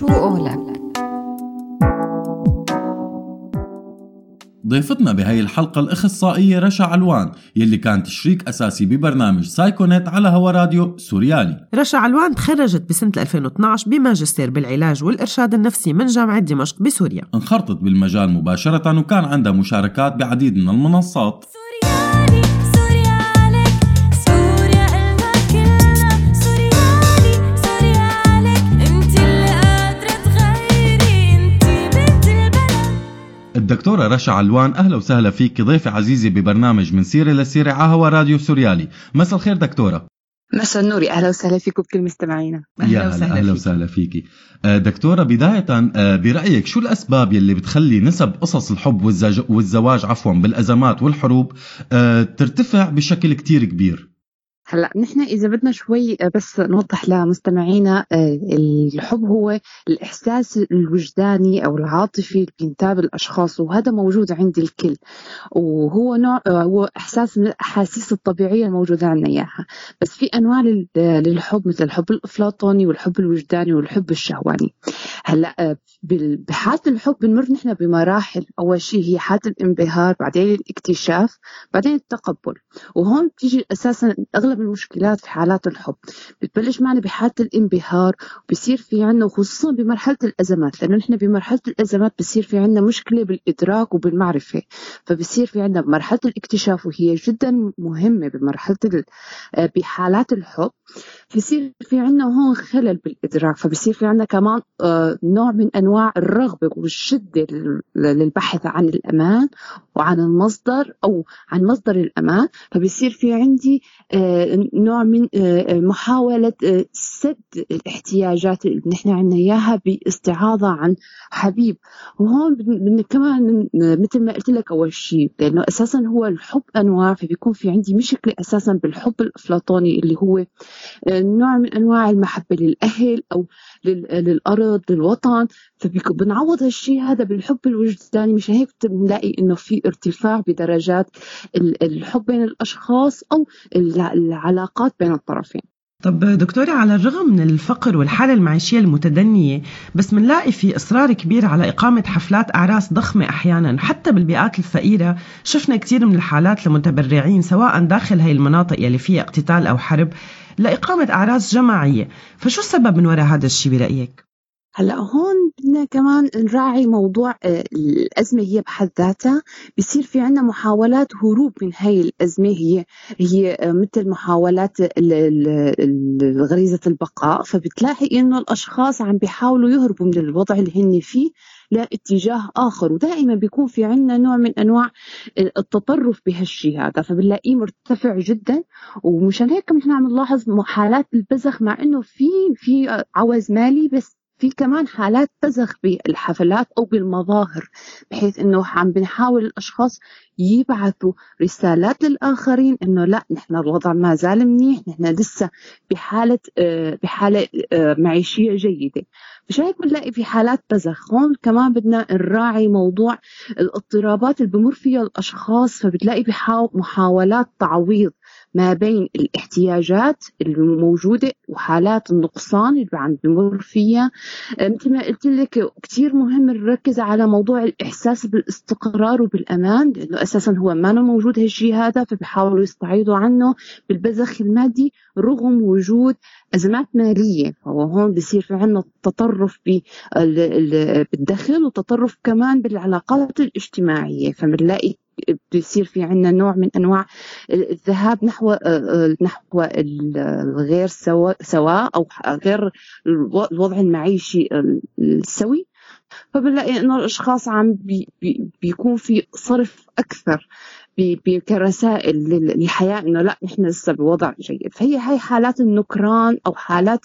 شو قولك؟ ضيفتنا بهاي الحلقة الأخصائية رشا علوان يلي كانت شريك أساسي ببرنامج سايكونيت على هوا راديو سوريالي. رشا علوان تخرجت بسنة 2012 بماجستير بالعلاج والإرشاد النفسي من جامعة دمشق بسوريا. انخرطت بالمجال مباشرة وكان عندها مشاركات بعديد من المنصات. الدكتورة رشا علوان أهلا وسهلا فيك. ضيفة عزيزة ببرنامج من سيرة لسيرة على هوا راديو سوريالي. مساء الخير دكتورة. مساء النور. أهلا وسهلا فيكم بكل مستمعينا. يا هلا أهلا وسهلا فيكي آه، دكتورة بداية آه، برأيك شو الأسباب يلي بتخلي نسب قصص الحب والزواج عفوا بالأزمات والحروب آه، ترتفع بشكل كتير كبير؟ هلا نحن إذا بدنا شوي آه، بس نوضح لمستمعينا آه، الحب هو الإحساس الوجداني أو العاطفي اللي بينتاب الأشخاص وهذا موجود عند الكل. وهو نوع آه، هو إحساس من الأحاسيس الطبيعية الموجودة عندنا إياها. بس في أنواع لل- للحب مثل الحب الأفلاطوني والحب الوجداني والحب الشهواني. هلا بحالة الحب بنمر نحن بمراحل. أول شيء هي حالة الانبهار بعدين الاكتشاف بعدين التقبل. وهون بتيجي أساسا أغلب المشكلات في حالات الحب. بتبلش معنا بحالة الانبهار وبصير في عنا وخصوصا بمرحلة الأزمات لأنه نحن بمرحلة الأزمات بصير في عنا مشكلة بالإدراك وبالمعرفة. فبصير في عنا مرحلة الاكتشاف وهي جدا مهمة بمرحلة ال- آه، بحالات الحب. بصير في عنا هون خلل بالإدراك فبصير في عنا كمان آه، نوع من أنواع الرغبة والشدة لل- للبحث عن الأمان وعن المصدر أو عن مصدر الأمان. فبصير في عندي آه، نوع من آه، محاولة آه، سد الاحتياجات اللي نحن عنا إياها باستعاضة عن حبيب. وهون كمان مثل ما قلت لك أول شيء لأنه أساسا هو الحب أنواع فبيكون في عندي مشكلة أساسا بالحب الافلاطوني اللي هو آه، نوع من أنواع المحبة للأهل أو لل- للأرض للوطن. فبنعوض هالشيء هذا بالحب الوجداني مش هيك بنلاقي إنه في ارتفاع بدرجات ال- الحب بين الأشخاص أو الع- العلاقات بين الطرفين. طب دكتورة على الرغم من الفقر والحالة المعيشية المتدنية بس منلاقي في إصرار كبير على إقامة حفلات أعراس ضخمة أحيانا حتى بالبيئات الفقيرة شفنا كثير من الحالات لمتبرعين سواء داخل هاي المناطق يلي فيها اقتتال أو حرب لإقامة أعراس جماعية. فشو السبب من وراء هذا الشيء برأيك؟ هلأ هون بدنا كمان نراعي موضوع آه، الأزمة هي بحد ذاتها. بصير في عنا محاولات هروب من هاي الأزمة. هي هي آه، مثل محاولات غريزة البقاء. فبتلاقي إنه الأشخاص عم بيحاولوا يهربوا من الوضع اللي هن فيه لاتجاه آخر. ودائما بيكون في عنا نوع من أنواع التطرف بهالشيء هذا فبنلاقيه مرتفع جدا. ومشان هيك نحن عم نلاحظ حالات البذخ مع إنه في في عوز مالي بس في كمان حالات بذخ بالحفلات أو بالمظاهر بحيث إنه عم بنحاول الأشخاص يبعثوا رسالات للآخرين إنه لا نحن الوضع ما زال منيح نحن لسه بحالة آه، بحالة آه، معيشية جيدة. مش هيك بنلاقي في حالات بذخ هون كمان بدنا نراعي موضوع الاضطرابات اللي بمر فيها الأشخاص فبتلاقي محاولات تعويض ما بين الاحتياجات الموجودة وحالات النقصان اللي عم بمر فيها. مثل ما قلت لك كتير مهم نركز على موضوع الإحساس بالاستقرار وبالأمان لأنه أساسا هو ما موجود هالشيء هذا فبيحاولوا يستعيضوا عنه بالبذخ المادي رغم وجود أزمات مالية. فهو هون بصير في عنا تطرف بال- ال- بالدخل وتطرف كمان بالعلاقات الاجتماعية. فبنلاقي بيصير في عنا نوع من أنواع الذهاب نحو نحو الغير سواء سواء أو غير الوضع المعيشي السوي. فبنلاقي إنه الأشخاص عم بي بي بيكون في صرف أكثر كرسائل لل- للحياة إنه لا نحن لسه بوضع جيد. فهي هاي حالات النكران أو حالات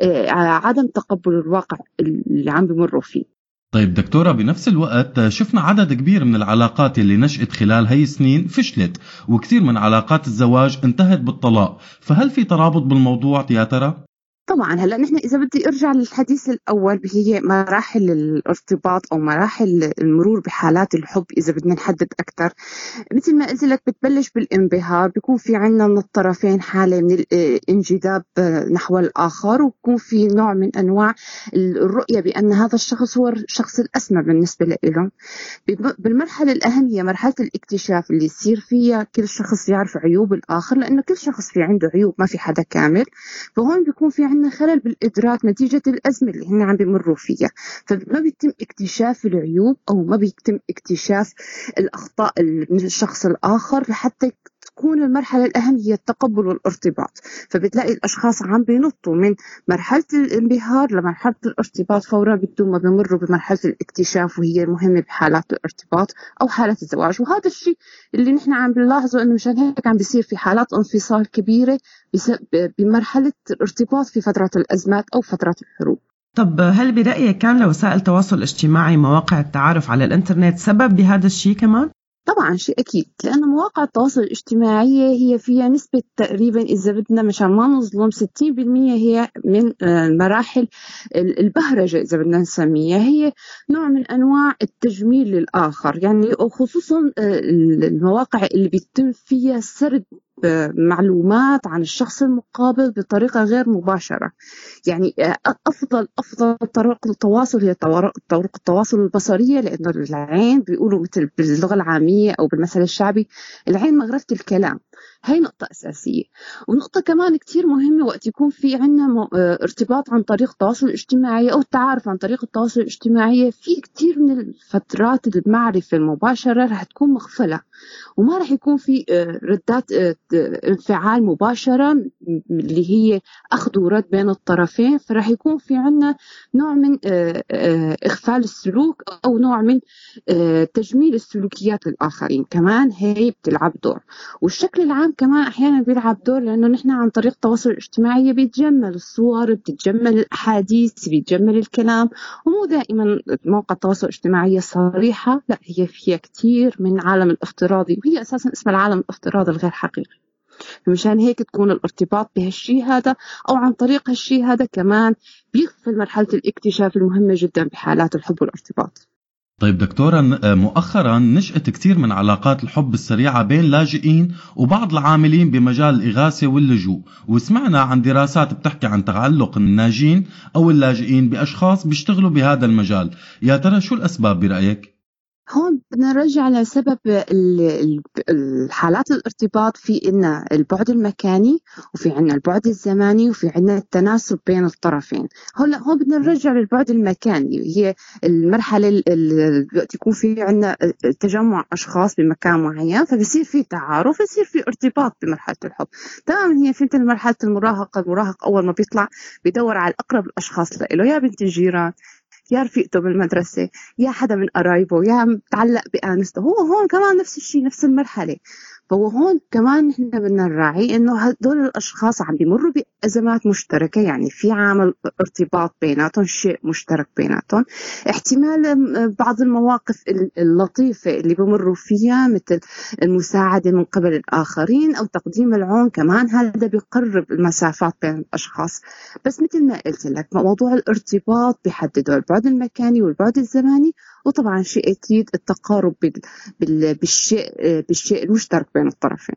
آه، عدم تقبل الواقع اللي عم بمروا فيه. طيب دكتورة بنفس الوقت شفنا عدد كبير من العلاقات اللي نشأت خلال هي السنين فشلت وكثير من علاقات الزواج انتهت بالطلاق فهل في ترابط بالموضوع يا ترى؟ طبعا هلأ نحن إذا بدي أرجع للحديث الأول هي مراحل الارتباط أو مراحل المرور بحالات الحب إذا بدنا نحدد أكثر مثل ما قلت لك بتبلش بالانبهار بيكون في عندنا من الطرفين حالة من الانجذاب نحو الآخر وبكون في نوع من أنواع الرؤية بأن هذا الشخص هو الشخص الأسمى بالنسبة لهم بالمرحلة الأهم هي مرحلة الاكتشاف اللي يصير فيها كل شخص يعرف عيوب الآخر لأنه كل شخص في عنده عيوب ما في حدا كامل. فهون بيكون في عندنا خلل بالإدراك نتيجة الأزمة اللي هن عم بيمروا فيها. فما بيتم اكتشاف العيوب أو ما بيتم اكتشاف الأخطاء من الشخص الآخر لحتى تكون المرحلة الأهم هي التقبل والارتباط. فبتلاقي الأشخاص عم بينطوا من مرحلة الانبهار لمرحلة الارتباط فورا بدون ما بيمروا بمرحلة الاكتشاف وهي مهمة بحالات الارتباط أو حالة الزواج. وهذا الشيء اللي نحن عم بنلاحظه إنه مشان هيك عم بيصير في حالات انفصال كبيرة بمرحلة الارتباط في فترة الأزمات أو فترة الحروب. طب هل برأيك كان لوسائل التواصل الاجتماعي مواقع التعارف على الإنترنت سبب بهذا الشيء كمان؟ طبعا شيء أكيد لأن مواقع التواصل الاجتماعي هي فيها نسبة تقريبا إذا بدنا مشان ما نظلم 60% هي من آه، مراحل البهرجة إذا بدنا نسميها. هي نوع من أنواع التجميل للآخر يعني خصوصا آه، المواقع اللي بيتم فيها سرد معلومات عن الشخص المقابل بطريقة غير مباشرة. يعني آه، أفضل أفضل طرق التواصل هي طرق التواصل البصرية لأنه العين بيقولوا مثل باللغة العامية أو بالمثل الشعبي العين مغرفة الكلام. هاي نقطة أساسية. ونقطة كمان كتير مهمة وقت يكون في عنا آه، ارتباط عن طريق التواصل الاجتماعي أو التعارف عن طريق التواصل الاجتماعي. في كتير من الفترات المعرفة المباشرة رح تكون مغفلة وما رح يكون في آه، ردات آه، انفعال مباشرة اللي هي أخذ ورد بين الطرفين فرح يكون في عنا نوع من إغفال السلوك أو نوع من تجميل السلوكيات للآخرين كمان هي بتلعب دور. والشكل العام كمان أحيانا بيلعب دور لأنه نحن عن طريق التواصل الاجتماعي بيتجمل الصور بتتجمل الأحاديث بيتجمل الكلام. ومو دائما مواقع التواصل الاجتماعي صريحة لا هي فيها كثير من عالم الافتراضي وهي أساسا اسمها العالم الافتراضي الغير حقيقي. مشان هيك تكون الارتباط بهالشيء هذا أو عن طريق هالشيء هذا كمان بيغفل مرحلة الاكتشاف المهمة جدا بحالات الحب والارتباط. طيب دكتورة آه، مؤخرا نشأت كثير من علاقات الحب السريعة بين لاجئين وبعض العاملين بمجال الإغاثة واللجوء. وسمعنا عن دراسات بتحكي عن تعلق الناجين أو اللاجئين بأشخاص بيشتغلوا بهذا المجال. يا ترى شو الأسباب برأيك؟ هون بدنا نرجع لسبب الحالات الارتباط في إن البعد المكاني وفي عنا البعد الزماني وفي عنا التناسب بين الطرفين. هلا هون بدنا نرجع للبعد المكاني هي المرحلة اللي يكون في عنا تجمع أشخاص بمكان معين فبصير في تعارف بصير في ارتباط بمرحلة الحب. تماما هي فهمت مرحلة المراهقة المراهق أول ما بيطلع بيدور على أقرب الأشخاص له يا بنت الجيران يا رفيقته بالمدرسة يا حدا من قرايبه يا متعلق بآنسته هو هون كمان نفس الشيء نفس المرحلة. فهو هون كمان نحن بدنا نراعي إنه هدول الأشخاص عم بيمروا بأزمات مشتركة يعني في عامل ارتباط بيناتهم شيء مشترك بيناتهم. احتمال بعض المواقف اللطيفة اللي بمروا فيها مثل المساعدة من قبل الآخرين أو تقديم العون كمان هذا بيقرب المسافات بين الأشخاص. بس مثل ما قلت لك موضوع الارتباط بيحدده البعد المكاني والبعد الزماني وطبعا شيء أكيد التقارب بالشيء بالشيء المشترك بين الطرفين.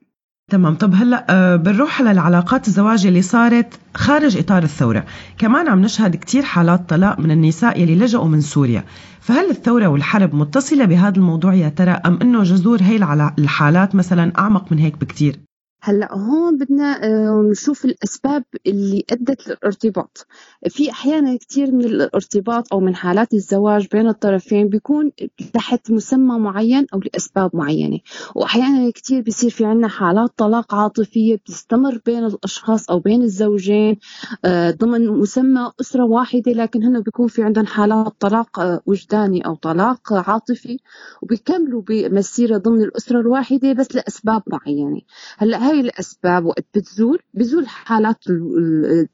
تمام. طب هلا آه، بنروح على العلاقات الزواج اللي صارت خارج إطار الثورة. كمان عم نشهد كثير حالات طلاق من النساء يلي لجأوا من سوريا. فهل الثورة والحرب متصلة بهذا الموضوع يا ترى؟ أم إنه جذور هي الحالات مثلا أعمق من هيك بكثير هلا هون بدنا آه، نشوف الأسباب اللي أدت للارتباط. في أحيانا كثير من الارتباط أو من حالات الزواج بين الطرفين بيكون تحت مسمى معين أو لأسباب معينة. وأحيانا كثير بيصير في عنا حالات طلاق عاطفية بتستمر بين الأشخاص أو بين الزوجين آه، ضمن مسمى أسرة واحدة لكن هنا بيكون في عندهم حالات طلاق آه، وجداني أو طلاق عاطفي وبيكملوا بمسيرة ضمن الأسرة الواحدة بس لأسباب معينة. هلا هاي الأسباب وقت بتزول بزول حالات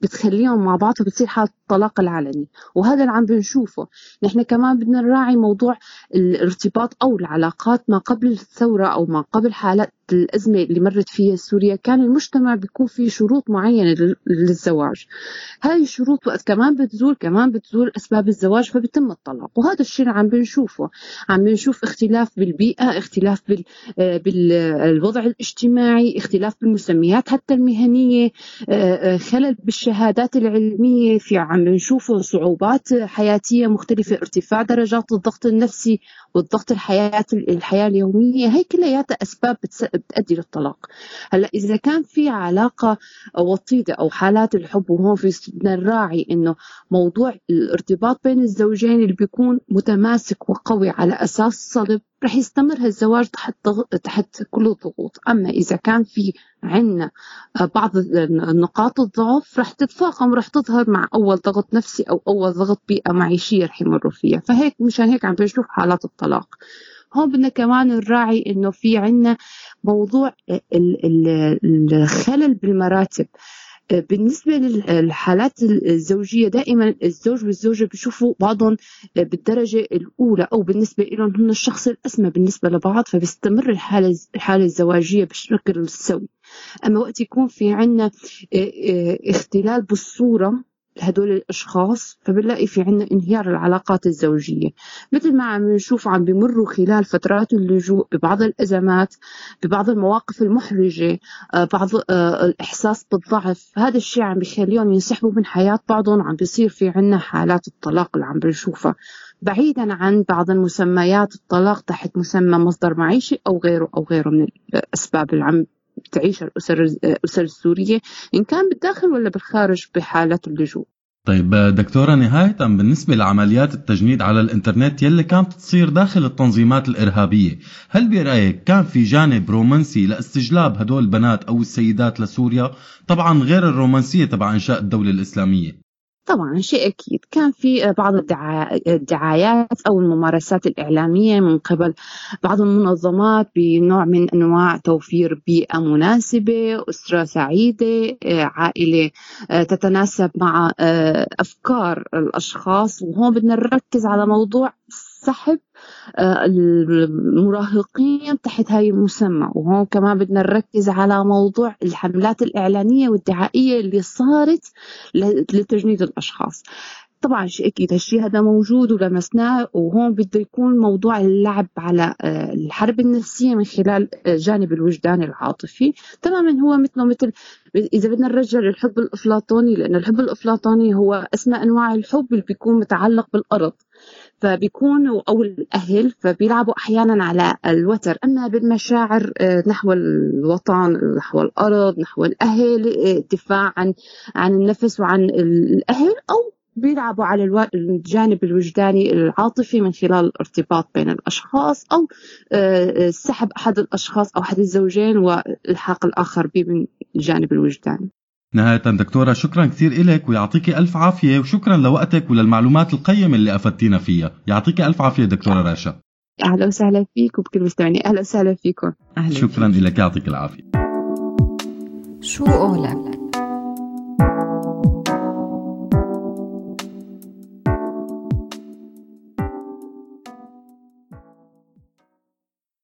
بتخليهم مع بعض فبتصير حالة الطلاق العلني. وهذا اللي عم بنشوفه. نحن كمان بدنا نراعي موضوع الارتباط أو العلاقات ما قبل الثورة أو ما قبل حالات الأزمة اللي مرت فيها سوريا. كان المجتمع بيكون فيه شروط معينة لل- للزواج. هاي الشروط وقت كمان بتزول كمان بتزول أسباب الزواج فبتم الطلاق. وهذا الشيء اللي عم بنشوفه. عم بنشوف اختلاف بالبيئة اختلاف بال آه، بالوضع الاجتماعي اختلاف بالمسميات حتى المهنية آه، آه، خلل بالشهادات العلمية في عم نشوف صعوبات حياتية مختلفة ارتفاع درجات الضغط النفسي والضغط الحياة الحياة اليومية. هي كلياتها أسباب بتؤدي للطلاق. هلأ إذا كان في علاقة وطيدة أو حالات الحب وهون في بدنا نراعي إنه موضوع الارتباط بين الزوجين اللي بيكون متماسك وقوي على أساس صلب رح يستمر هالزواج تحت تحت كل الضغوط أما إذا كان في عنا بعض نقاط الضعف رح تتفاقم ورح تظهر مع أول ضغط نفسي أو أول ضغط بيئة معيشية رح يمروا فيها. فهيك مشان هيك عم بنشوف حالات الطلاق. هون بدنا كمان نراعي إنه في عنا موضوع ال- الخلل بالمراتب. بالنسبة للحالات الزوجية دائما الزوج والزوجة بيشوفوا بعضهم بالدرجة الأولى أو بالنسبة لهم هم الشخص الأسمى بالنسبة لبعض فبيستمر الحالة الحالة الزواجية بالشكل السوي أما وقت يكون في عنا اختلال بالصورة لهدول الأشخاص فبنلاقي في عنا انهيار العلاقات الزوجية. مثل ما عم نشوف عم بمروا خلال فترات اللجوء ببعض الأزمات ببعض المواقف المحرجة آه، بعض آه، الإحساس بالضعف. هذا الشيء عم بيخليهم ينسحبوا من حياة بعضهم عم بيصير في عنا حالات الطلاق اللي عم بنشوفها. بعيدا عن بعض المسميات الطلاق تحت مسمى مصدر معيشي أو غيره أو غيره من الأسباب اللي عم تعيشها الأسر الأسر السورية إن كان بالداخل ولا بالخارج بحالات اللجوء. طيب دكتورة نهاية بالنسبة لعمليات التجنيد على الإنترنت يلي كانت تصير داخل التنظيمات الإرهابية هل برأيك كان في جانب رومانسي لاستجلاب هدول البنات أو السيدات لسوريا؟ طبعا غير الرومانسية تبع إنشاء الدولة الإسلامية. طبعا شيء أكيد. كان في بعض الدعا- الدعايات أو الممارسات الإعلامية من قبل. بعض المنظمات بنوع من أنواع توفير بيئة مناسبة أسرة سعيدة آه، عائلة آه، تتناسب مع آه، أفكار الأشخاص. وهون بدنا نركز على موضوع سحب آه، المراهقين تحت هاي المسمى. وهون كمان بدنا نركز على موضوع الحملات الإعلانية والدعائية اللي صارت لتجنيد الأشخاص. طبعا شيء أكيد هالشيء هذا موجود ولمسناه وهون بده يكون موضوع اللعب على آه، الحرب النفسية من خلال آه، جانب الوجدان العاطفي. تماما هو مثله مثل إذا بدنا نرجع للحب الأفلاطوني لأن الحب الأفلاطوني هو أسمى أنواع الحب اللي بيكون متعلق بالأرض فبيكونوا أو الأهل فبيلعبوا أحيانا على الوتر. أما بالمشاعر آه، نحو الوطن نحو الأرض نحو الأهل الدفاع عن عن النفس وعن الأهل أو بيلعبوا على الو- الجانب الوجداني العاطفي من خلال الارتباط بين الأشخاص أو آه، آه، سحب أحد الأشخاص أو أحد الزوجين والحاق الآخر به من الجانب الوجداني. نهاية دكتورة شكرا كثير إلك ويعطيك ألف عافية وشكرا لوقتك وللمعلومات القيمة اللي أفدتينا فيها. يعطيك ألف عافية دكتورة راشا. أهلا وسهلا فيك وبكل مستمعين. أهلا وسهلا فيكم. أهلا شكرا لك يعطيك العافية. شو قولك؟